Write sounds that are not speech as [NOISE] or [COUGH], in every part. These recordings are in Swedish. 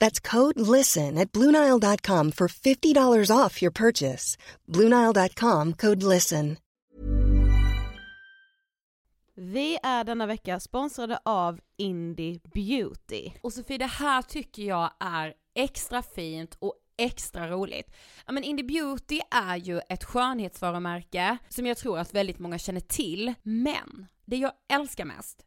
That's code LISTEN at Bluenile.com for $50 off your purchase. Bluenile.com code LISTEN. Vi är denna vecka sponsrade av Indie Beauty. Och Sofie, det här tycker jag är extra fint och extra roligt. Ja men Indie Beauty är ju ett skönhetsvarumärke som jag tror att väldigt många känner till, men det jag älskar mest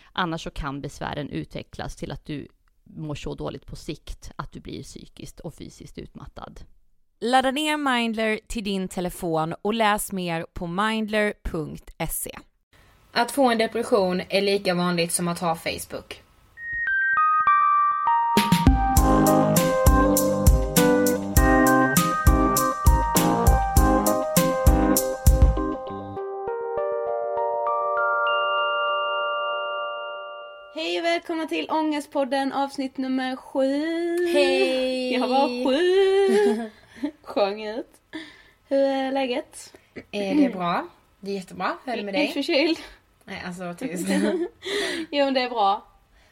Annars så kan besvären utvecklas till att du mår så dåligt på sikt att du blir psykiskt och fysiskt utmattad. Ladda ner Mindler till din telefon och läs mer på mindler.se. Att få en depression är lika vanligt som att ha Facebook. Välkomna till Ångestpodden avsnitt nummer sju. Hej! Jag var sju. [LAUGHS] Sjöng ut. Hur är läget? Är det bra? Det är jättebra. Hur är det med dig? Inte förkyld. Nej, alltså tyst. [LAUGHS] jo men det är bra.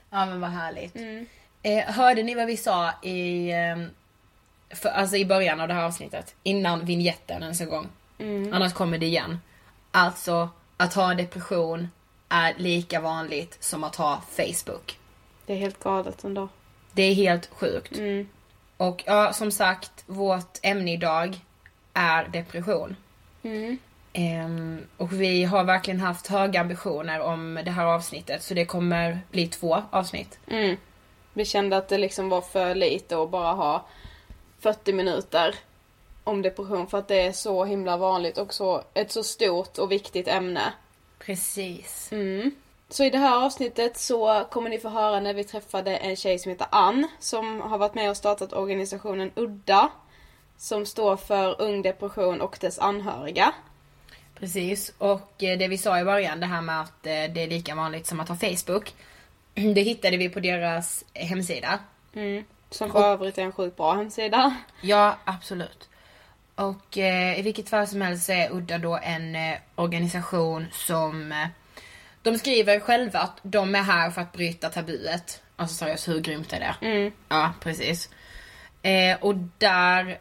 ja men vad härligt. Mm. Eh, hörde ni vad vi sa i, eh, för, alltså i början av det här avsnittet? Innan vignetten ens en gång. Mm. Annars kommer det igen. Alltså, att ha en depression är lika vanligt som att ha Facebook. Det är helt galet ändå. Det är helt sjukt. Mm. Och ja, som sagt, vårt ämne idag är depression. Mm. Ehm, och vi har verkligen haft höga ambitioner om det här avsnittet, så det kommer bli två avsnitt. Mm. Vi kände att det liksom var för lite att bara ha 40 minuter om depression för att det är så himla vanligt och så, ett så stort och viktigt ämne. Precis. Mm. Så i det här avsnittet så kommer ni få höra när vi träffade en tjej som heter Ann som har varit med och startat organisationen Udda som står för Ung Depression och dess anhöriga. Precis, och eh, det vi sa i början, det här med att eh, det är lika vanligt som att ha Facebook. [CLEARS THROAT] Det hittade vi på deras hemsida. Mm. Som för övrigt är en sjukt bra hemsida. Ja, absolut. Och eh, i vilket fall som helst så är Udda då en eh, organisation som eh, de skriver själva att de är här för att bryta tabuet. Alltså seriöst, hur grymt är det? Mm. Ja, precis. Eh, och där,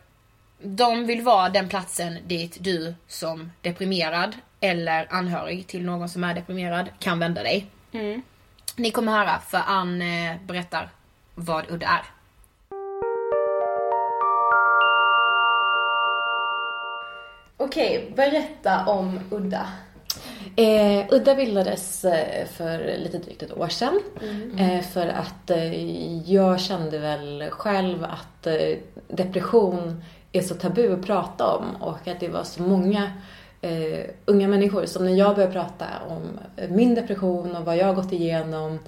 de vill vara den platsen dit du som deprimerad eller anhörig till någon som är deprimerad kan vända dig. Mm. Ni kommer höra, för Ann berättar vad Udda är. Okej, berätta om Udda. Eh, Udda bildades eh, för lite drygt ett år sedan. Eh, för att eh, jag kände väl själv att eh, depression är så tabu att prata om och att det var så många eh, unga människor som när jag började prata om min depression och vad jag har gått igenom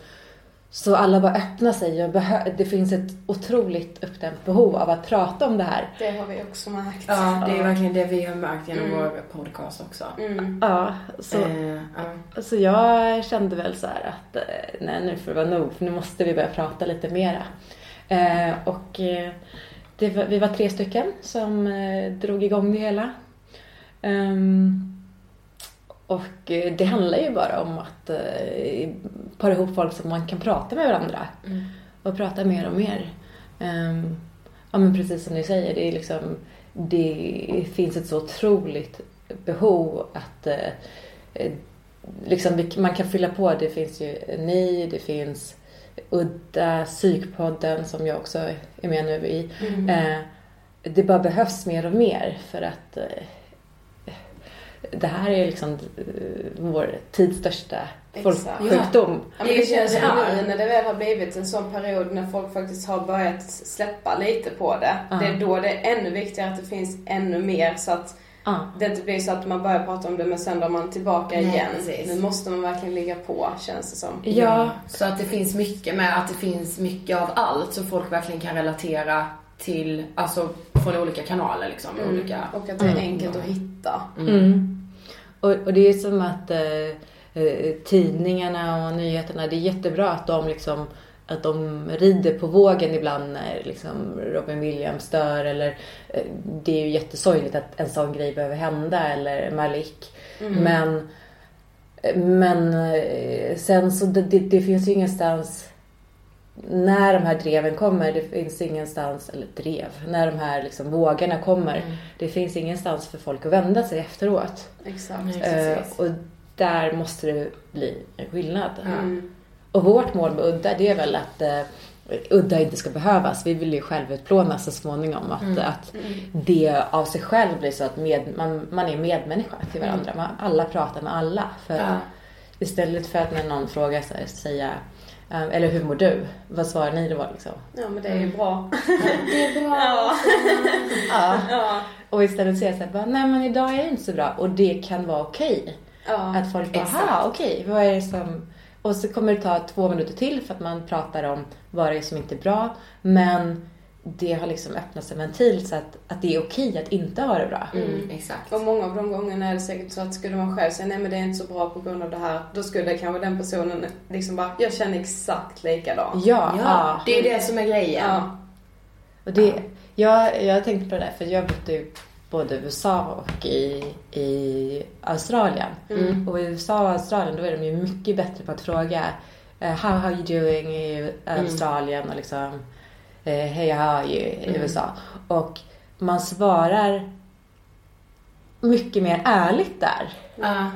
så alla bara öppnar sig och behö- det finns ett otroligt uppdämt behov av att prata om det här. Det har vi också märkt. Ja, det är verkligen det vi har märkt genom Mm. vår podcast också. Mm. Ja, så, Eh, ja. Så jag kände väl så här att eh, nej nu får det vara nog för nu måste vi börja prata lite mera. Eh, och eh, det var, vi var tre stycken som eh, drog igång det hela. Ehm, och eh, det handlar ju bara om att eh, para ihop folk så att man kan prata med varandra. Mm. Och prata mer och mer. Ehm, ja men precis som ni säger, det är liksom det finns ett så otroligt behov att eh, liksom, man kan fylla på. Det finns ju ni, det finns Udda, Psykpodden som jag också är med nu i. Eh, det bara behövs mer och mer för att eh, det här är liksom eh, vår tids största folksjukdom. Ja, men det känns ju Ja. nu när det väl har blivit en sån period när folk faktiskt har börjat släppa lite på det. Ja. Det är då det är ännu viktigare att det finns ännu mer så att Ja. det inte blir så att man börjar prata om det men sen drar man tillbaka Nej, igen. precis. Nu måste man verkligen ligga på känns det som. Ja, Så att det finns mycket med att det finns mycket av allt så folk verkligen kan relatera till, alltså från olika kanaler liksom. Olika. Och att det är enkelt att hitta. Mm. Och, och det är som att eh, eh, tidningarna och nyheterna, det är jättebra att de liksom att de rider på vågen ibland när liksom Robin Williams dör eller eh, det är ju jättesorgligt att en sån grej behöver hända eller Malik. Men, men eh, sen så det, det, det finns ju ingenstans när de här dreven kommer, det finns ingenstans, eller drev, när de här liksom vågorna kommer, det finns ingenstans för folk att vända sig efteråt. Exakt. Eh, och där måste det bli en skillnad. Mm. Och vårt mål med Udda det är väl att eh, Udda inte ska behövas. Vi vill ju självutplånas så småningom. Att, att det av sig själv blir så att med, man, man är medmänniska till varandra. Man, alla pratar med alla. För Ja. Istället för att när någon frågar så här, säga eller hur mår du? Vad svarar ni då liksom? Ja men det är ju bra. Det är bra. Ja. [LAUGHS] Ja. Ja. Och istället säga så här, bara, nej men idag är det inte så bra. Och det kan vara okej. Ja. Att folk bara, aha okej, vad är det som... Och så kommer det ta två minuter till för att man pratar om vad det är som inte är bra. Men det har liksom öppnats en ventil så att, att det är okej att inte ha det bra. Mm, exakt. Och många av de gångerna är det säkert så att skulle man själv säga nej men det är inte så bra på grund av det här. Då skulle kanske den personen liksom bara, jag känner exakt likadant. Ja, Ja, ja. det är ju det som är grejen. Ja. Och det, jag, jag tänkte på det där för jag bodde ju både i USA och i, i Australien. Och i USA och Australien då är de ju mycket bättre på att fråga eh, How are you doing i Australien och liksom eh, Hey how i USA. Och man svarar mycket mer ärligt där. Ja.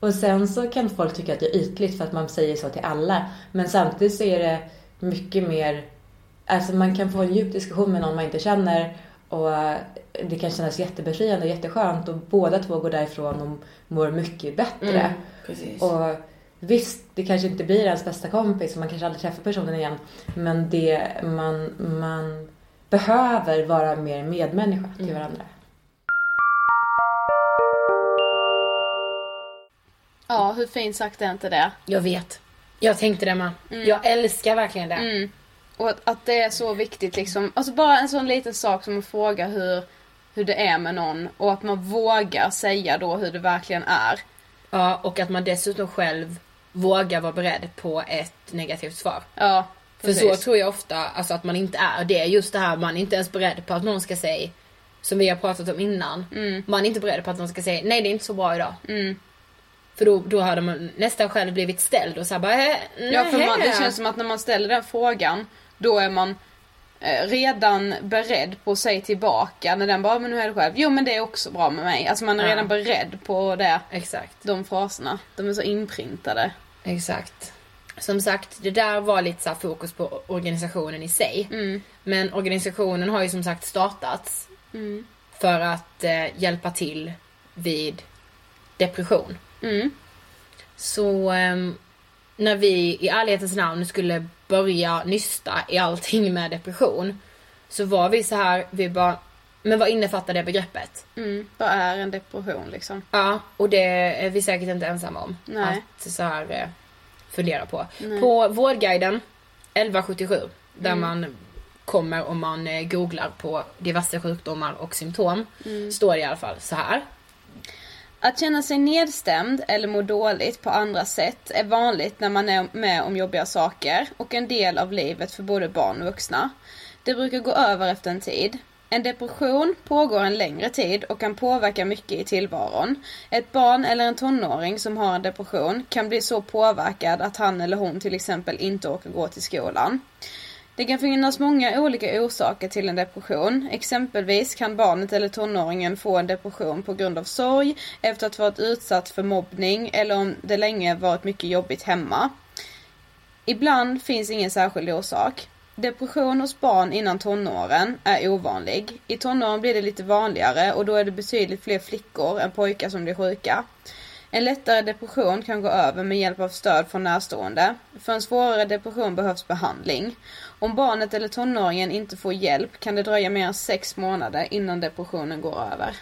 Och sen så kan folk tycka att det är ytligt för att man säger så till alla. Men samtidigt så är det mycket mer, alltså man kan få en djup diskussion med någon man inte känner och det kan kännas jättebefriande och jätteskönt och båda två går därifrån och mår mycket bättre. Mm, precis. Och visst, det kanske inte blir ens bästa kompis och man kanske aldrig träffar personen igen. Men det, man, man behöver vara mer medmänniska till varandra. Ja, hur fint sagt är inte det? Jag vet. Jag tänkte det med. Jag älskar verkligen det. Mm. Och att, att det är så viktigt liksom. Alltså bara en sån liten sak som att fråga hur, hur det är med någon och att man vågar säga då hur det verkligen är. Ja, och att man dessutom själv vågar vara beredd på ett negativt svar. Ja, För precis. så tror jag ofta alltså, att man inte är. Det är just det här, man är inte ens beredd på att någon ska säga, som vi har pratat om innan. Man är inte beredd på att någon ska säga, nej det är inte så bra idag. Mm. För då, då hade man nästan själv blivit ställd och så här bara, eh, Ja, för man, det känns som att när man ställer den frågan, då är man eh, redan beredd på att säga tillbaka när den bara, men hur är det själv? Jo men det är också bra med mig. Alltså man är Ja. redan beredd på det, Exakt. de fraserna. De är så inprintade. Exakt. Som sagt, det där var lite så fokus på organisationen i sig. Mm. Men organisationen har ju som sagt startats Mm. för att eh, hjälpa till vid depression. Mm. Så ehm, när vi i ärlighetens namn skulle börja nysta i allting med depression så var vi så här, vi bara, men vad innefattar det begreppet? Mm. Vad är en depression liksom? Ja, och det är vi säkert inte ensamma om Nej. att så här eh, fundera på. På Vårdguiden 1177 där Mm. man kommer om man eh, googlar på diverse sjukdomar och symptom Mm. står det i alla fall så här. Att känna sig nedstämd eller må dåligt på andra sätt är vanligt när man är med om jobbiga saker och en del av livet för både barn och vuxna. Det brukar gå över efter en tid. En depression pågår en längre tid och kan påverka mycket i tillvaron. Ett barn eller en tonåring som har en depression kan bli så påverkad att han eller hon till exempel inte orkar gå till skolan. Det kan finnas många olika orsaker till en depression. Exempelvis kan barnet eller tonåringen få en depression på grund av sorg, efter att ha varit utsatt för mobbning eller om det länge varit mycket jobbigt hemma. Ibland finns ingen särskild orsak. Depression hos barn innan tonåren är ovanlig. I tonåren blir det lite vanligare och då är det betydligt fler flickor än pojkar som blir sjuka. En lättare depression kan gå över med hjälp av stöd från närstående. För en svårare depression behövs behandling. Om barnet eller tonåringen inte får hjälp kan det dröja mer än sex månader innan depressionen går över.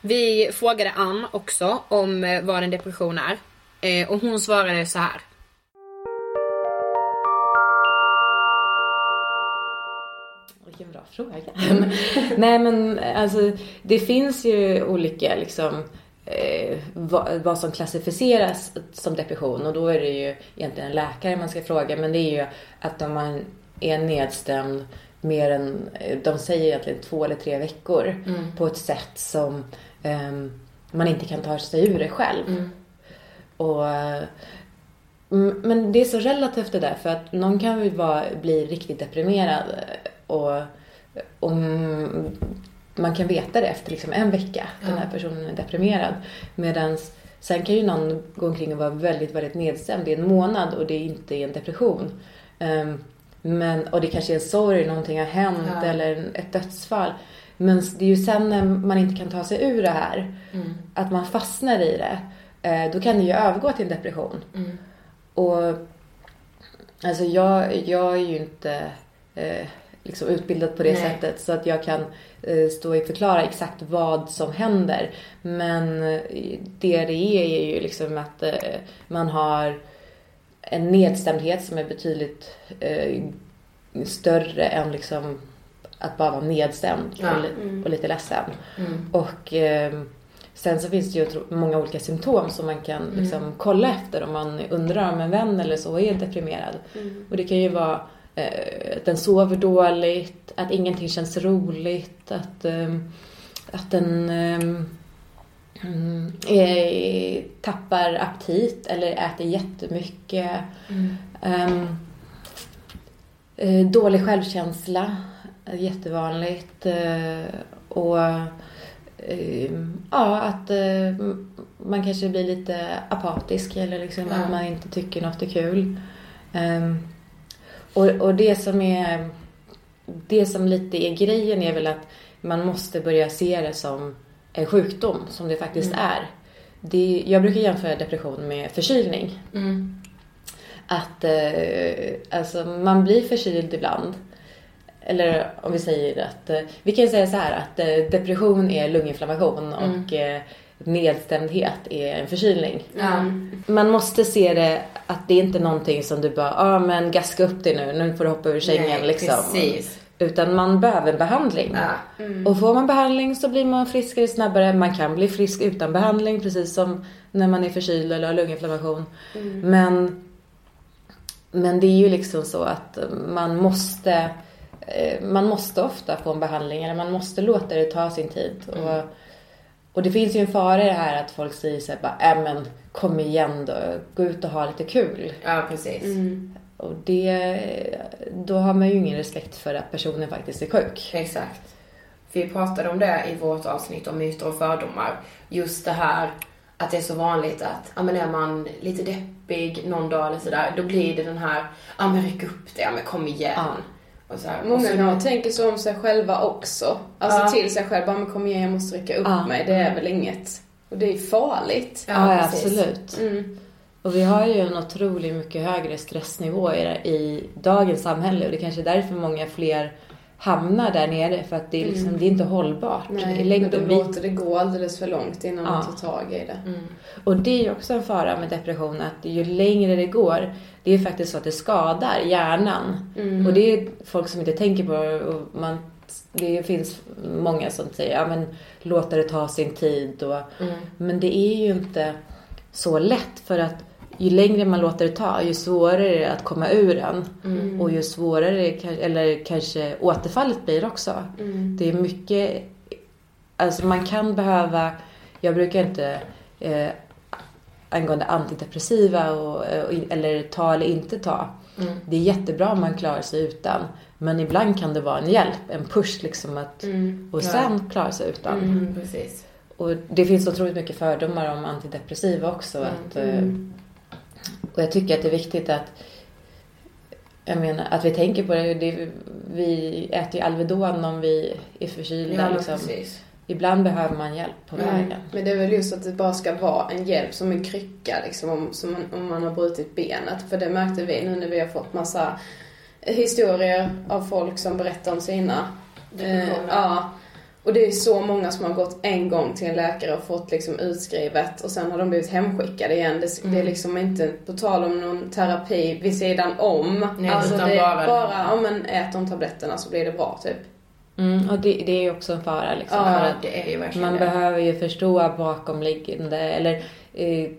Vi frågade Ann också om eh, vad en depression är. Eh, och hon svarade så här. Fråga. [LAUGHS] Nej men alltså det finns ju olika liksom eh, vad, vad som klassificeras som depression. Och då är det ju egentligen en läkare man ska fråga. Men det är ju att om man är nedstämd mer än, eh, de säger egentligen två eller tre veckor på ett sätt som ehm, man inte kan ta sig ur det själv. Och, mm, men det är så relativt det där. För att någon kan ju vara, bli riktigt deprimerad och, och mm, man kan veta det efter liksom en vecka. Den här personen är deprimerad. Medan sen kan ju någon gå omkring och vara väldigt, väldigt nedstämd i en månad och det är inte en depression. Ehm, men, och det kanske är en sorg, någonting har hänt Ja. eller ett dödsfall. Men det är ju sen när man inte kan ta sig ur det här, att man fastnar i det. eh, Då kan det ju övergå till en depression. Och alltså jag, jag är ju inte eh, liksom utbildad på det Nej. sättet så att jag kan eh, stå och förklara exakt vad som händer. Men eh, det det är är ju liksom att eh, man har en nedstämdhet som är betydligt eh, större än liksom att bara vara nedstämd Ja. och, li- och lite ledsen. Och eh, sen så finns det ju många olika symptom som man kan liksom kolla efter om man undrar om en vän eller så är deprimerad. Och det kan ju vara att den sover dåligt, att ingenting känns roligt, att, eh, att den eh, mm, eh, tappar aptit eller äter jättemycket. Ehm, eh, dålig självkänsla, är jättevanligt. Eh, och eh, ja, att eh, man kanske blir lite apatisk eller liksom att man inte tycker något är kul. Ehm, och, och det som är det som lite är grejen är väl att man måste börja se det som en sjukdom, som det faktiskt är. Det, jag brukar jämföra depression med förkylning. Att eh, alltså, man blir förkyld ibland. Eller om vi säger att, eh, vi kan säga så här att eh, depression är lunginflammation och eh, nedstämdhet är en förkylning. Man måste se det att det är inte någonting som du bara, ja ah, men gaska upp dig nu, nu får du hoppa ur sängen Nej, liksom. precis. Utan man behöver behandling. Ja. Och får man behandling så blir man friskare snabbare. Man kan bli frisk utan behandling precis som när man är förkyld eller har lunginflammation. Men, men det är ju liksom så att man måste eh, man måste ofta få en behandling eller man måste låta det ta sin tid. Och, och det finns ju en fara i det här att folk säger såhär bara, äh men kom igen då, gå ut och ha lite kul. Ja, precis. Och det, då har man ju ingen respekt för att personen faktiskt är sjuk. Exakt. Vi pratade om det i vårt avsnitt om myter och fördomar. Just det här att det är så vanligt att, ja men är man lite deppig någon dag eller sådär, då blir det den här, ja men ryck upp det, ja men kom igen. Ja. Så här, och Många så, tänker så om sig själva också. Alltså Ja. till sig själv, bara men kom igen jag måste rycka upp Ja. mig. Det är väl inget. Och det är farligt. Ja, ja absolut. Mm. Och vi har ju en otroligt mycket högre stressnivå i, i dagens samhälle och det är kanske är därför många fler hamnar där nere för att det är, liksom, det är inte hållbart i Nej, men då längden. Vi, låter det gå alldeles för långt innan man Ja. tar tag i det. och det är ju också en fara med depression att ju längre det går, det är faktiskt så att det skadar hjärnan. Och det är folk som inte tänker på det och man det finns många som säger, ja men låta det ta sin tid och, men det är ju inte så lätt för att ju längre man låter det ta, ju svårare är det att komma ur den. Och ju svårare, eller kanske återfallet blir också. Det är mycket, alltså man kan behöva, jag brukar inte eh, angående antidepressiva och, och, eller ta eller inte ta. Det är jättebra om man klarar sig utan. Men ibland kan det vara en hjälp, en push liksom att, och sen klara sig utan. Mm. Och det finns otroligt mycket fördomar om antidepressiva också. Att, eh, och jag tycker att det är viktigt att jag menar, att vi tänker på det. det vi äter ju Alvedon om vi är förkylda. Ja, liksom. precis. Ibland behöver man hjälp på Mm. vägen. Men det är väl just att det bara ska vara en hjälp som en krycka liksom om, som man, om man har brutit benet. För det märkte vi nu när vi har fått massa historier av folk som berättar om sina. Eh, ja. Och det är så många som har gått en gång till en läkare och fått liksom utskrivet och sen har de blivit hemskickade igen. Det, det är liksom inte på tal om någon terapi vid sidan om. Nej, alltså det är bara- bara, ja men ät de tabletterna så blir det bra typ. Mm, och det, det är ju också en fara liksom. Ja, för att det är ju verkligen man det. behöver ju förstå bakomliggande eller eh,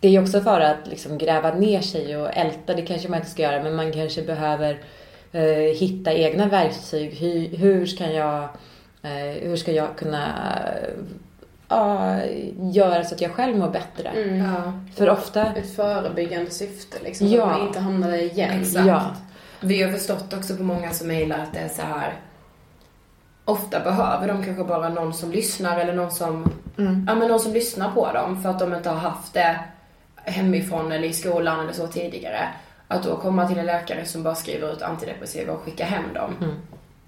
det är ju också fara att liksom gräva ner sig och älta. Det kanske man inte ska göra men man kanske behöver eh, hitta egna verktyg. Hur, hur ska jag hur ska jag kunna ja, göra så att jag själv mår bättre. Ja. För ofta, Ett förebyggande syfte liksom. Ja. Så att man inte hamnar där igen. Exakt. ja, Vi har förstått också på många som mejlar att det är så här. Ofta behöver de kanske bara någon som lyssnar eller någon som, ja men någon som lyssnar på dem för att de inte har haft det hemifrån eller i skolan eller så tidigare. Att då komma till en läkare som bara skriver ut antidepressiva och skickar hem dem.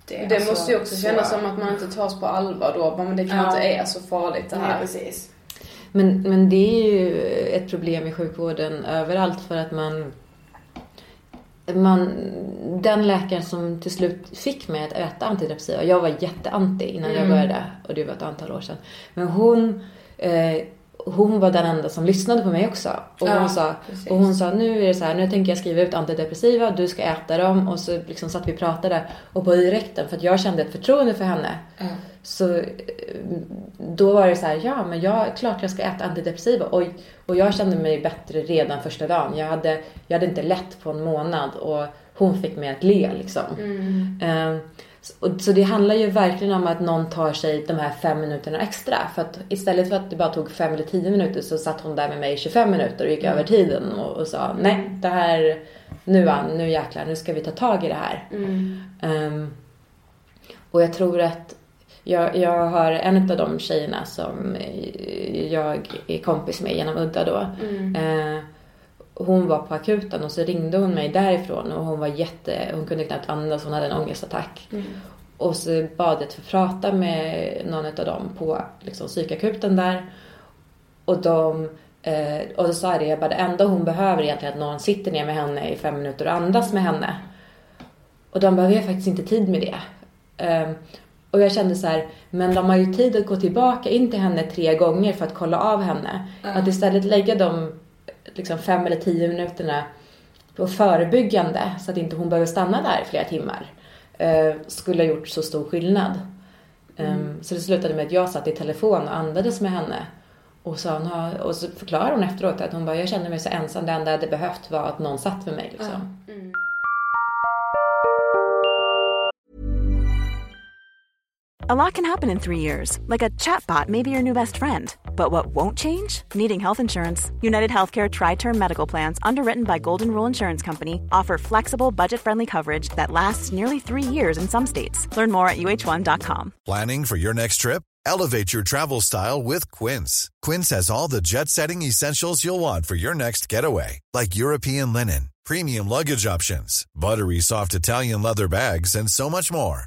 Det, Det alltså måste ju också så- kännas som att man inte tas på allvar då. Men det kanske Ja. inte är så farligt det Nej, här. precis. Men, men det är ju ett problem i sjukvården överallt för att man, man... Den läkaren som till slut fick mig att äta antidepressiva, jag var jätteanti innan jag började och det var ett antal år sedan. Men hon, eh, hon var den enda som lyssnade på mig också. Och Ja, hon, sa, precis. och hon sa, nu är det så här, nu tänker jag skriva ut antidepressiva, du ska äta dem. Och så liksom satt vi och pratade. Och på direkten, för att jag kände ett förtroende för henne. Så eh, då var det så här, ja men jag, klart jag ska äta antidepressiva. Och, och jag kände mig bättre redan första dagen. Jag hade, jag hade inte lätt på en månad och hon fick mig att le liksom. Eh, så- det handlar ju verkligen om att någon tar sig de här fem minuterna extra. För att istället för att det bara tog fem eller tio minuter så satt hon där med mig i 25 minuter och gick över tiden och, och sa nej det här, nu Ann, nu jäklar, nu ska vi ta tag i det här. Ehm, och jag tror att jag, jag har en av de tjejerna som eh, jag är kompis med genom Udda då. Eh, hon var på akuten och så ringde hon mig därifrån och hon var jätte, hon kunde knappt andas, hon hade en ångestattack. Och så bad jag att få prata med någon av dem på liksom, psykakuten där. Och de eh, och då sa jag det, jag bara, det enda hon behöver egentligen är att någon sitter ner med henne i fem minuter och andas med henne. Och de bara, vi har faktiskt inte tid med det. Ehm, och jag kände så här, men de har ju tid att gå tillbaka in till henne tre gånger för att kolla av henne. Att istället lägga de liksom fem eller tio minuterna på förebyggande så att inte hon behöver stanna där i flera timmar. eh, skulle ha gjort så stor skillnad. Ehm, Så det slutade med att jag satt i telefon och andades med henne. Och, sa, och så förklarade hon efteråt att hon bara, jag kände mig så ensam. Det enda jag hade behövt var att någon satt med mig. Liksom. A lot can happen in three years, like a chatbot may be your new best friend. But what won't change? Needing health insurance. United Healthcare Tri Term Medical Plans, underwritten by Golden Rule Insurance Company, offer flexible, budget friendly coverage that lasts nearly three years in some states. Learn more at uh1.com. Planning for your next trip? Elevate your travel style with Quince. Quince has all the jet setting essentials you'll want for your next getaway, like European linen, premium luggage options, buttery soft Italian leather bags, and so much more.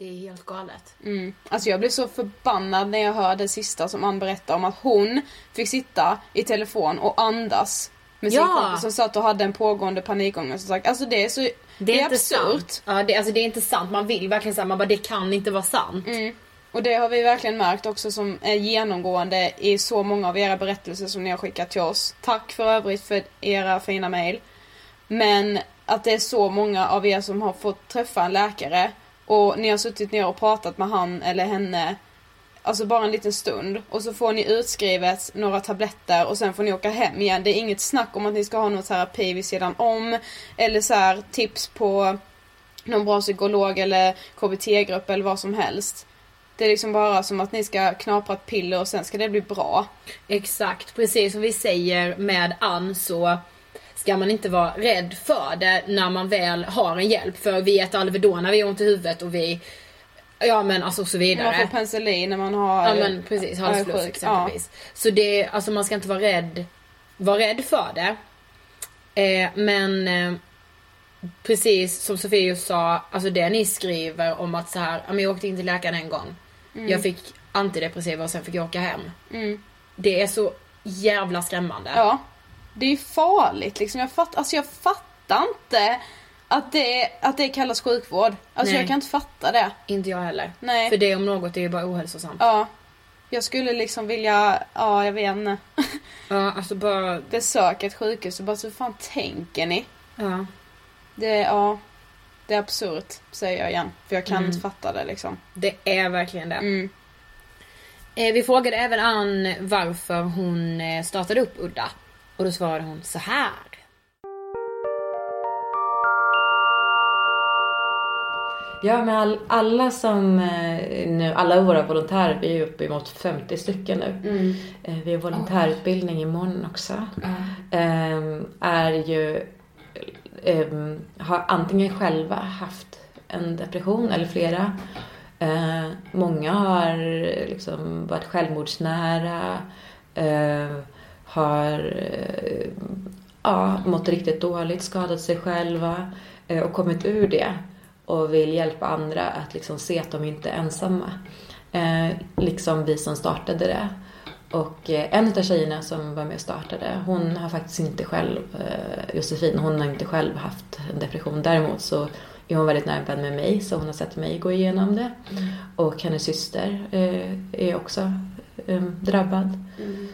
Det är helt galet. Mm. Alltså jag blev så förbannad när jag hörde det sista som Ann berättade om att hon fick sitta i telefon och andas med sin Ja. kompis som satt och hade en pågående panikångest. sagt, Alltså det är så det är, inte absurt. sant. Ja, det, alltså det är inte sant. Man vill verkligen säga, man bara det kan inte vara sant. Mm. Och det har vi verkligen märkt också som är genomgående i så många av era berättelser som ni har skickat till oss. Tack för övrigt för era fina mejl. Men att det är så många av er som har fått träffa en läkare och ni har suttit ner och pratat med han eller henne Alltså bara en liten stund och så får ni utskrivet några tabletter och sen får ni åka hem igen. Det är inget snack om att ni ska ha någon terapi vid sidan om eller så här tips på någon bra psykolog eller KBT-grupp eller vad som helst. Det är liksom bara som att ni ska knapra ett piller och sen ska det bli bra. Exakt, precis som vi säger med Ann så ska man inte vara rädd för det när man väl har en hjälp. För vi äter Alvedon när vi har ont i huvudet och vi Ja men alltså och så vidare. Man får penicillin när man har Ja men precis, är halsfluss exempelvis. Så det, alltså man ska inte vara rädd, vara rädd för det. Eh, men eh, precis som Sofie just sa, alltså det ni skriver om att så här, ja, jag åkte in till läkaren en gång. Jag fick antidepressiva och sen fick jag åka hem. Mm. Det är så jävla skrämmande. Ja. Det är farligt liksom. Jag, fatt, alltså jag fattar inte att det, att det kallas sjukvård. Alltså Nej. jag kan inte fatta det. Inte jag heller. Nej. För det om något är ju bara ohälsosamt. Ja. Jag skulle liksom vilja, ja jag vet inte. [LAUGHS] Ja, alltså bara... Besöka ett sjukhus och bara så hur fan tänker ni? Ja. Det, ja. Det är absurt, säger jag igen. För jag kan Mm. inte fatta det liksom. Det är verkligen det. Mm. Eh, vi frågade även Ann varför hon eh, startade upp Udda. Och då svarade hon så här. Ja, men all, alla som eh, nu, alla våra volontärer, vi är uppe emot 50 stycken nu. Mm. Eh, Vi har volontärutbildning imorgon också. Ehm, är ju, ehm, har antingen själva haft en depression eller flera. Eh, många har liksom varit självmordsnära. Har eh, ja, mått riktigt dåligt, skadat sig själva eh, och kommit ur det och vill hjälpa andra att liksom se att de inte är ensamma. Eh, liksom vi som startade det. Och eh, en av tjejerna som var med och startade, hon har faktiskt inte själv, eh, Josefin, hon har inte själv haft en depression. Däremot så är hon väldigt nära vän med mig så hon har sett mig gå igenom det. Och hennes syster eh, är också drabbad.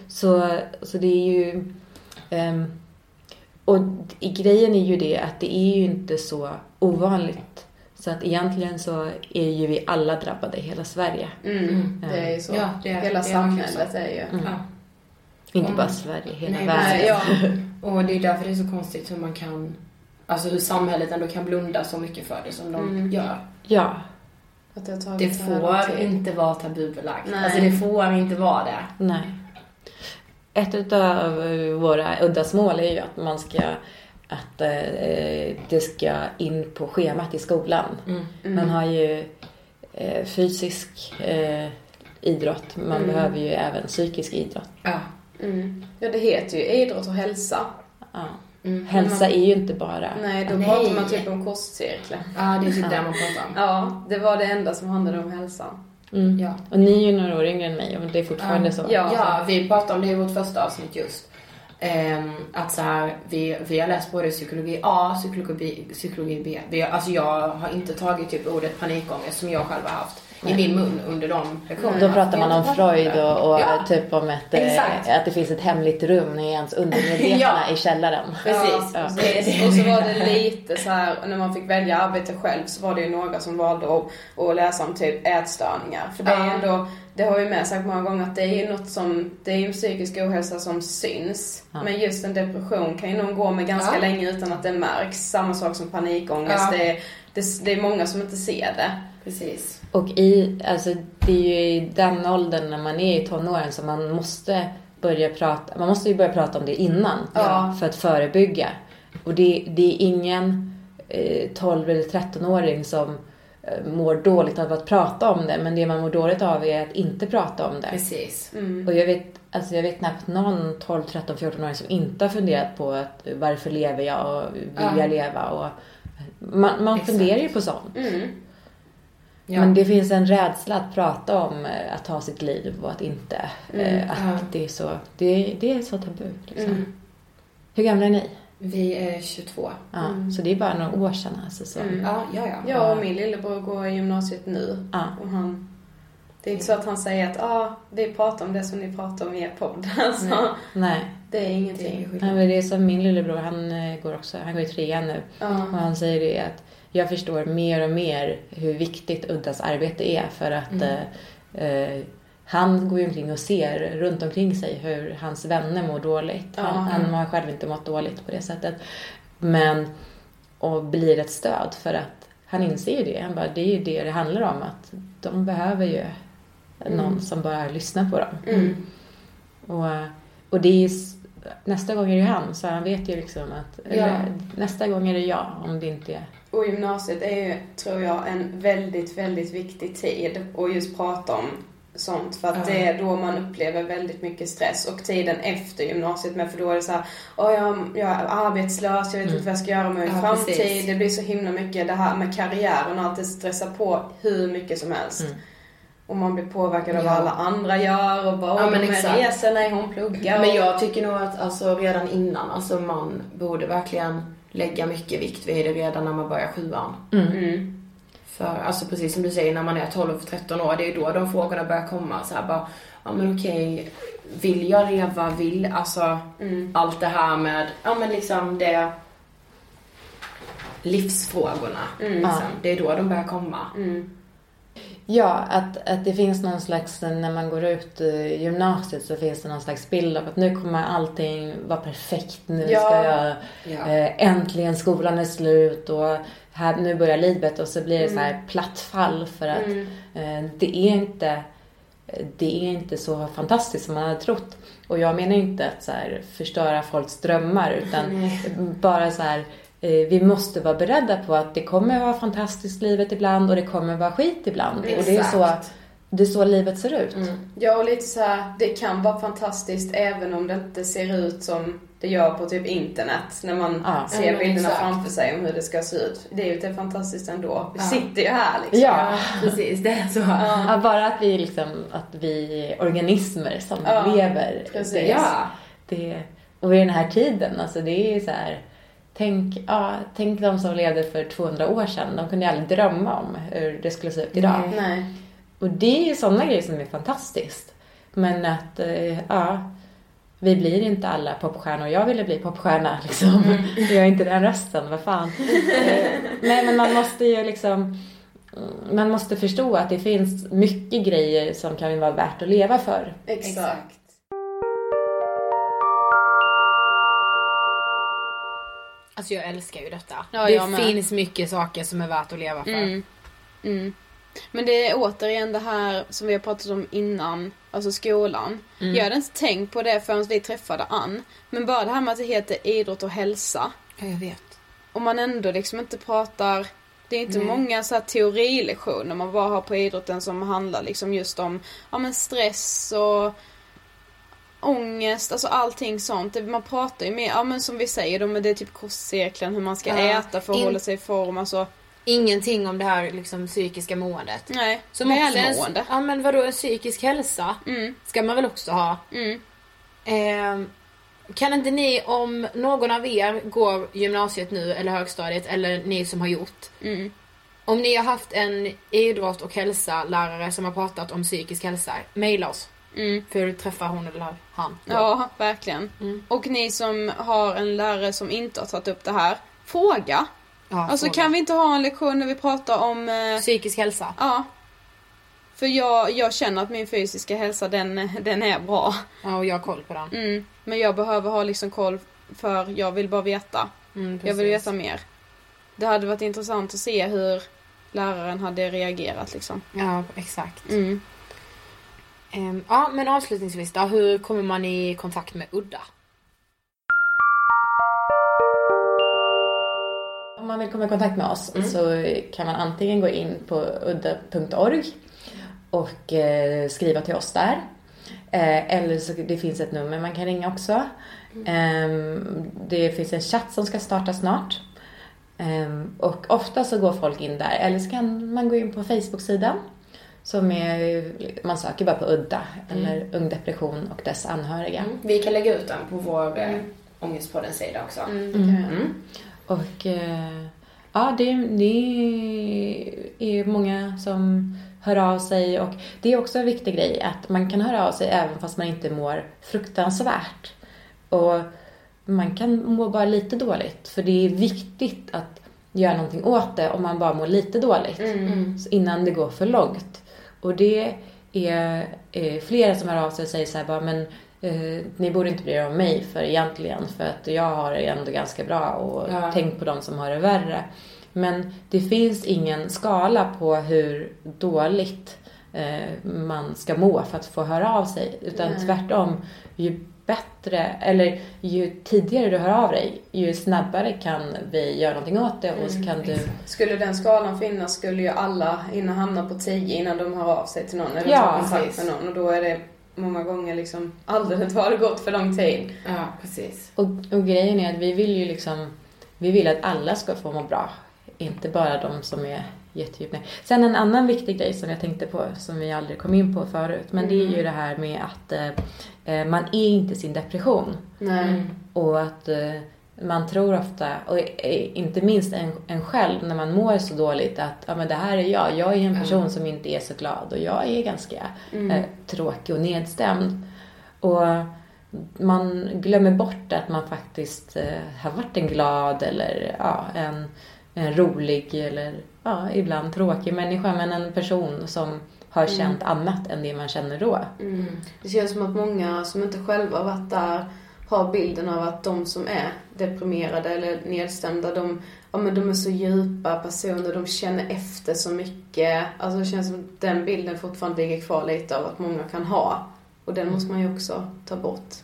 Så, så det är ju... ehm, och i grejen är ju det att det är ju inte så ovanligt. Så att egentligen så är ju vi alla drabbade i hela Sverige. Mm. Det är ju så. Ja, det är- Hela det samhället är ju... Mm. Ja. Inte Mm. bara Sverige, hela Nej, världen. Nej, ja. [LAUGHS] Och det är därför det är så konstigt hur man kan, alltså hur samhället ändå kan blunda så mycket för det som de Mm. gör. Ja, Att det Det får inte vara tabubelagt. Nej. Alltså det får inte vara det. nej. Ett av våra uddamål är ju att man ska att eh, det ska in på schemat i skolan. Mm. Man har ju eh, fysisk eh, idrott, man Mm. behöver ju även psykisk idrott. Ja. Mm. Ja, det heter ju idrott och hälsa. Ja. Mm. Hälsa är ju inte bara... Nej, då Nej. pratar man typ om kostcirklar. Ja, det är typ det man pratar om. Ja, det var det enda som handlade om hälsan. Mm. Ja. Och ni är ju några år yngre än mig och det är fortfarande så. Ja. Ja, vi pratade om det i vårt första avsnitt just. Ehm, att så här, vi, vi har läst både psykologi A, psykologi, psykologi B. Vi, alltså jag har inte tagit typ ordet panikångest som jag själv har haft i min mun under de lektionerna. Då pratar man om Freud och, och Ja. typ om ett, eh, Exakt. att det finns ett hemligt rum i ens undermedvetna Ja. i källaren. Precis. Ja. Och så var det lite så här, när man fick välja arbete själv så var det ju några som valde att, att läsa om typ ätstörningar. För det är ändå, det har ju med sagt många gånger att det är ju något som, det är ju en psykisk ohälsa som syns. Ja. Men just en depression kan ju någon gå med ganska Ja. länge utan att det märks. Samma sak som panikångest. Ja. Det, är, det, det är många som inte ser det. Precis. Och i, alltså det är ju i den åldern när man är i tonåren som man måste börja prata, man måste ju börja prata om det innan Ja. för att förebygga. Och det, det är ingen eh, 12 eller 13-åring som eh, mår dåligt av att prata om det, men det man mår dåligt av är att inte prata om det. Precis. Mm. Och jag vet, alltså jag vet knappt någon 12, 13, 14-åring som inte har funderat på att varför lever jag och vill Ja. jag leva och man, man Exakt. funderar ju på sånt. Mm. Ja. Men det finns en rädsla att prata om eh, att ta sitt liv och att inte, eh, att ja. det är så, det, det är så tabu liksom. Mm. Hur gamla är ni? Vi är 22. Ja, så det är bara några år sedan alltså. Så. Mm. Ja, ja, ja. Jag och min lillebror går i gymnasiet nu. Ja. Och han, det är inte så att han säger att ah, vi pratar om det som ni pratar om i er podd. [LAUGHS] Alltså, Nej. Nej. det är Det är ingenting. Nej, men det är som min lillebror, han eh, går också, han går i trean nu. Ja. Och han säger det att jag förstår mer och mer hur viktigt Uddas arbete är för att Mm. eh, eh, han går ju omkring och ser runt omkring sig hur hans vänner mår dåligt. Ja. Han, han har själv inte mått dåligt på det sättet. Men, och blir ett stöd för att han inser ju det. Han bara, det är ju det det handlar om. Att de behöver ju någon som bara lyssnar på dem. Mm. Och, och det är ju, nästa gång är det han, så han vet ju liksom att eller, nästa gång är det jag om det inte är... Och gymnasiet är ju, tror jag, en väldigt, väldigt viktig tid att just prata om sånt för att det är då man upplever väldigt mycket stress och tiden efter gymnasiet med för då är det så här, Åh, jag, jag är arbetslös, jag vet inte vad jag ska göra med min Ja, framtid. precis. Det blir så himla mycket det här med karriären och allt det stressar på hur mycket som helst. Och man blir påverkad av Ja. vad alla andra gör och bara Ja, men exakt. reser när hon pluggar. Men jag tycker nog att alltså, redan innan, alltså man borde verkligen lägga mycket vikt vid det redan när man börjar sjuan. Mm. För alltså precis som du säger, när man är 12-13 år, det är då de frågorna börjar komma. Så här bara, ja men okej, vill jag leva, vill, alltså allt det här med, ja men liksom det livsfrågorna. Liksom. Det är då de börjar komma. Ja, att, att det finns någon slags, när man går ut eh, gymnasiet så finns det någon slags bild av att nu kommer allting vara perfekt. Nu Ja. ska jag, Ja. eh, äntligen skolan är slut och här, nu börjar livet och så blir det så här platt fall för att eh, det är inte det är inte så fantastiskt som man hade trott. Och jag menar inte att så här, förstöra folks drömmar utan bara så här vi måste vara beredda på att det kommer vara fantastiskt livet ibland och det kommer vara skit ibland. Och det är så, Exakt. det är så livet ser ut. Ja, och lite så här, det kan vara fantastiskt även om det inte ser ut som det gör på typ internet. När man Ja. ser men bilderna exakt. framför sig om hur det ska se ut. Det är ju inte fantastiskt ändå. Vi Ja. sitter ju här liksom. Ja. Precis, det är så. Ja, bara att vi liksom, att vi är organismer som Ja, lever. precis. Det, Ja. det, och i den här tiden, alltså det är så här, tänk, ja, tänk de som levde för 200 år sedan, de kunde aldrig drömma om hur det skulle se ut idag. Nej. Och det är ju sådana grejer som är fantastiskt. Men att, eh, ja, vi blir inte alla popstjärnor. Jag ville bli popstjärna [LAUGHS] liksom. Jag är inte den rösten, vad fan. [LAUGHS] Nej men man måste ju liksom, man måste förstå att det finns mycket grejer som kan vara värt att leva för. Exakt. Alltså jag älskar ju detta. Ja, det med. finns mycket saker som är värt att leva för. Mm. Mm. Men det är återigen det här som vi har pratat om innan, alltså skolan. Jag hade inte tänkt på det förrän vi träffade Ann. Men bara det här med att det heter idrott och hälsa. Ja, jag vet. Om man ändå liksom inte pratar det är inte många så här teorilektioner man bara har på idrotten som handlar liksom just om ja, men stress och ångest, alltså allting sånt. Man pratar ju mer, ja men som vi säger, då, men det är typ kostcirkeln, hur man ska Ja, äta för att in- hålla sig i form. Alltså, Ingenting om det här liksom psykiska måendet. nej, Som också är välmående. en, ja men vadå, en psykisk hälsa Mm, ska man väl också ha. mm. Ehm, kan inte ni, om någon av er går gymnasiet nu eller högstadiet eller ni som har gjort. Mm. Om ni har haft en idrott och hälsa lärare som har pratat om psykisk hälsa, mejla oss. Mm. För att träffa hon eller han. då. Ja, verkligen. Mm. Och ni som har en lärare som inte har tagit upp det här, fråga. Ja, Alltså fråga. kan vi inte ha en lektion när vi pratar om... Eh, Psykisk hälsa. ja. För jag, jag känner att min fysiska hälsa den, den är bra. Ja, och jag har koll på den. Mm. Men jag behöver ha liksom koll för jag vill bara veta. Mm, Jag vill veta mer. Det hade varit intressant att se hur läraren hade reagerat liksom. Ja, exakt. Mm. Ehm, ja, men avslutningsvis då. Hur kommer man i kontakt med Udda? Om man vill komma i kontakt med oss så kan man antingen gå in på udda.org och eh, skriva till oss där. Eh, eller så det finns ett nummer man kan ringa också. Ehm, det finns en chatt som ska starta snart. Ehm, och ofta så går folk in där. Eller så kan man gå in på Facebook-sidan. Som är, man söker bara på udda eller ung depression och dess anhöriga. Vi kan lägga ut den på vår mm. Ångestpoddens sida också. Mm. Och eh, ja, det, det är många som hör av sig och det är också en viktig grej att man kan höra av sig även fast man inte mår fruktansvärt. Och man kan må bara lite dåligt för det är viktigt att göra någonting åt det om man bara mår lite dåligt så innan det går för långt. Och det är, är flera som hör av sig och säger så här bara men eh, ni borde inte bry er om mig för egentligen för att jag har det ändå ganska bra och Ja. tänk på de som har det värre. Men det finns ingen skala på hur dåligt eh, man ska må för att få höra av sig. Utan tvärtom, ju bättre, eller ju tidigare du hör av dig, ju snabbare kan vi göra någonting åt det och så kan du... Skulle den skalan finnas skulle ju alla innan hamna på 10 innan de hör av sig till någon eller Ja, tar kontakt precis. med någon och då är det många gånger liksom alldeles har det gått för lång tid. Ja, precis. Och, och grejen är att vi vill ju liksom, vi vill att alla ska få må bra. Inte bara de som är jättedjupt ner. Sen en annan viktig grej som jag tänkte på, som vi aldrig kom in på förut, men det är ju det här med att eh, eh, man är inte sin depression. Nej. Och att eh, man tror ofta, och eh, inte minst en, en själv när man mår så dåligt att ja, men det här är jag. Jag är en person som inte är så glad och jag är ganska eh, tråkig och nedstämd. Och man glömmer bort att man faktiskt eh, har varit en glad eller ja, en, en rolig eller ja, ibland tråkig människa men en person som har känt annat än det man känner då. Mm. Det känns som att många som inte själva varit där har bilden av att de som är deprimerade eller nedstämda, de, ja, men de är så djupa personer, de känner efter så mycket. Alltså det känns som att den bilden fortfarande ligger kvar lite av att många kan ha. Och den måste man ju också ta bort.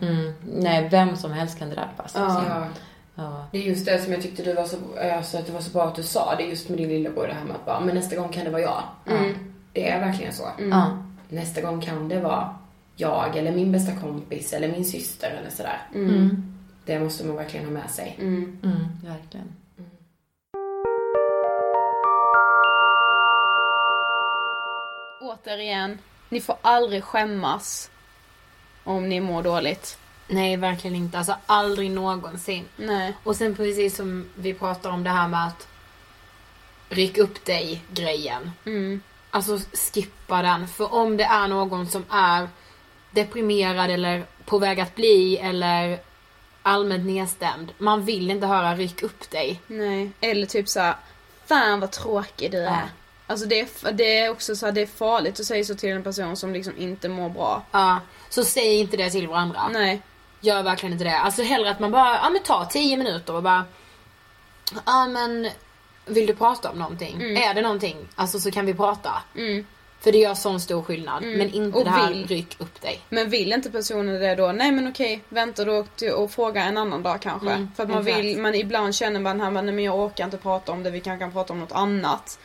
Mm. Nej, vem som helst kan drabbas. Ja. Ja. Det är just det som jag tyckte du var så, alltså att det var så bra att du sa det just med din lillebror det här med att bara, men nästa gång kan det vara jag. Mm. Det är verkligen så. Ja. Nästa gång kan det vara jag eller min bästa kompis eller min syster eller sådär. Mm. Det måste man verkligen ha med sig. Mm. Mm, verkligen. Återigen, ni får aldrig skämmas om ni mår dåligt. Nej, verkligen inte. Alltså aldrig någonsin. Nej. Och sen precis som vi pratar om det här med att ryck upp dig grejen. Mm. Alltså skippa den. För om det är någon som är deprimerad eller på väg att bli eller allmänt nedstämd. Man vill inte höra ryck upp dig. Nej. Eller typ såhär, fan vad tråkig du är. Ja. Alltså det är, det är också så här, det är farligt att säga så till en person som liksom inte mår bra. Ja, så säg inte det till varandra. Nej. Gör verkligen inte det. Alltså hellre att man bara, ja men ta 10 minuter och bara, ja men vill du prata om någonting? Är det någonting? Alltså så kan vi prata. Mm. För det gör sån stor skillnad. Men inte Och det här vill. ryck upp dig. Men vill inte personen det då, nej men okej, vänta då till och fråga en annan dag kanske. Mm, För att man exakt. vill, men ibland känner man här, nej, men jag orkar inte prata om det, vi kanske kan prata om något annat.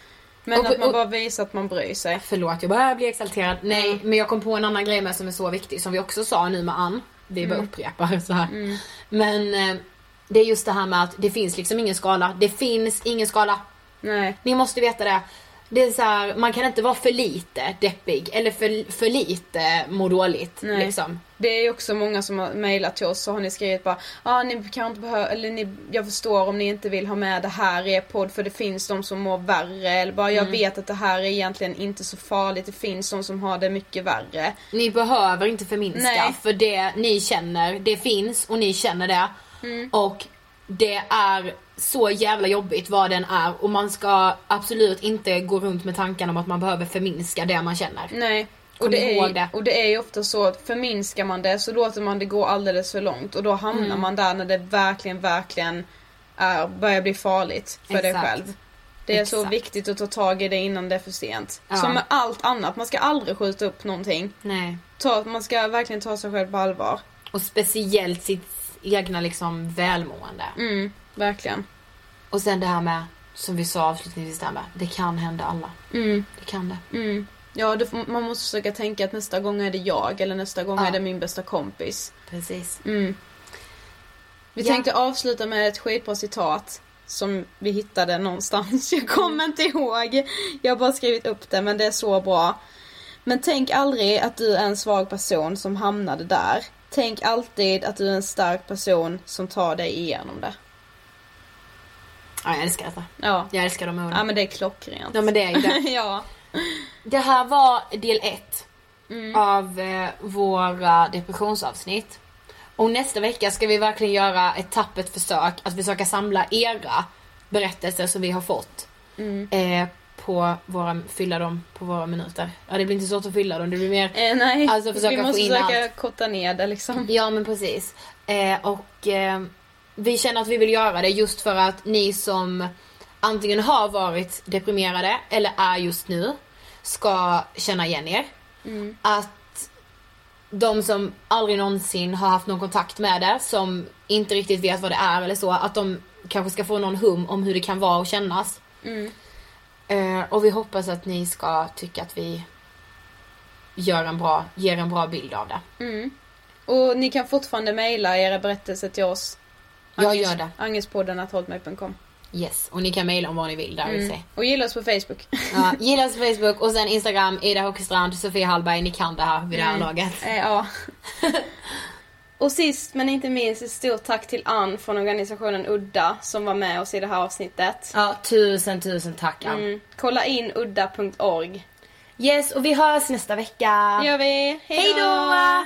Men Och- att man och- bara visar att man bryr sig. Förlåt, jag börjar bli exalterad. Nej, men jag kom på en annan grej med som är så viktig som vi också sa nu med Ann. Vi bara upprepar så här. Men eh, det är just det här med att det finns liksom ingen skala. Det finns ingen skala. Nej. Ni måste veta det. Det är så här, man kan inte vara för lite deppig eller för, för lite må dåligt. Nej. Liksom. Det är också många som har mejlat till oss så har ni skrivit bara Ja ah, ni kan inte behöva, eller ni, jag förstår om ni inte vill ha med det här i er podd för det finns de som mår värre eller bara jag vet att det här är egentligen inte så farligt, det finns de som har det mycket värre. Ni behöver inte förminska Nej. för det ni känner, det finns och ni känner det. Mm. Och det är så jävla jobbigt vad den är och man ska absolut inte gå runt med tanken om att man behöver förminska det man känner. Nej. Och det, är, det. och det är ju ofta så att förminskar man det så låter man det gå alldeles för långt och då hamnar Mm. man där när det verkligen, verkligen är, börjar bli farligt för dig Exakt. själv. Det är så Exakt. viktigt att ta tag i det innan det är för sent. Ja. Som med allt annat, man ska aldrig skjuta upp någonting. Nej. Ta, man ska verkligen ta sig själv på allvar. Och speciellt sitt egna liksom välmående. Mm, verkligen. Och sen det här med, som vi sa avslutningsvis där med, det kan hända alla. Mm, Det kan det. mm. Ja, det, man måste försöka tänka att nästa gång är det jag eller nästa gång Ja. är det min bästa kompis. Precis. Mm. Vi Ja. tänkte avsluta med ett skitbra citat som vi hittade någonstans. [LAUGHS] Jag kommer inte ihåg. Jag har bara skrivit upp det men det är så bra. Men tänk aldrig att du är en svag person som hamnade där. Tänk alltid att du är en stark person som tar dig igenom det. Ja, jag älskar detta. Ja, Jag älskar de orden. ja men det är klockrent. Ja men det är ju det. [LAUGHS] ja. Det här var del ett Mm. av eh, våra depressionsavsnitt. Och nästa vecka ska vi verkligen göra ett tappert försök att försöka samla era berättelser som vi har fått. Mm. Eh, på våra, fylla dem på våra minuter. Ja det blir inte svårt att fylla dem, det blir mer Eh, nej, Alltså försöka vi få måste in försöka allt. korta ner det liksom. Ja men precis. Eh, och eh, vi känner att vi vill göra det just för att ni som antingen har varit deprimerade eller är just nu ska känna igen er. Mm. Att de som aldrig någonsin har haft någon kontakt med det, som inte riktigt vet vad det är eller så, att de kanske ska få någon hum om hur det kan vara och kännas. Mm. Eh, och vi hoppas att ni ska tycka att vi gör en bra, ger en bra bild av det. Mm. Och ni kan fortfarande mejla era berättelser till oss. Jag gör det. Angespodden.hotmail.com Yes, och ni kan mejla om vad ni vill där mm. se. Och gilla oss på Facebook. Ja, [LAUGHS] gilla oss på Facebook och sen Instagram, Ida Hockeystrand, Sofia Hallberg. Ni kan det här vid det här Mm. laget. Eh, ja. [LAUGHS] och sist men inte minst ett stort tack till Ann från organisationen Udda som var med oss i det här avsnittet. Ja, tusen tusen tack Ann. Mm. Kolla in udda.org. Yes, och vi hörs nästa vecka. Det gör vi. Hej då!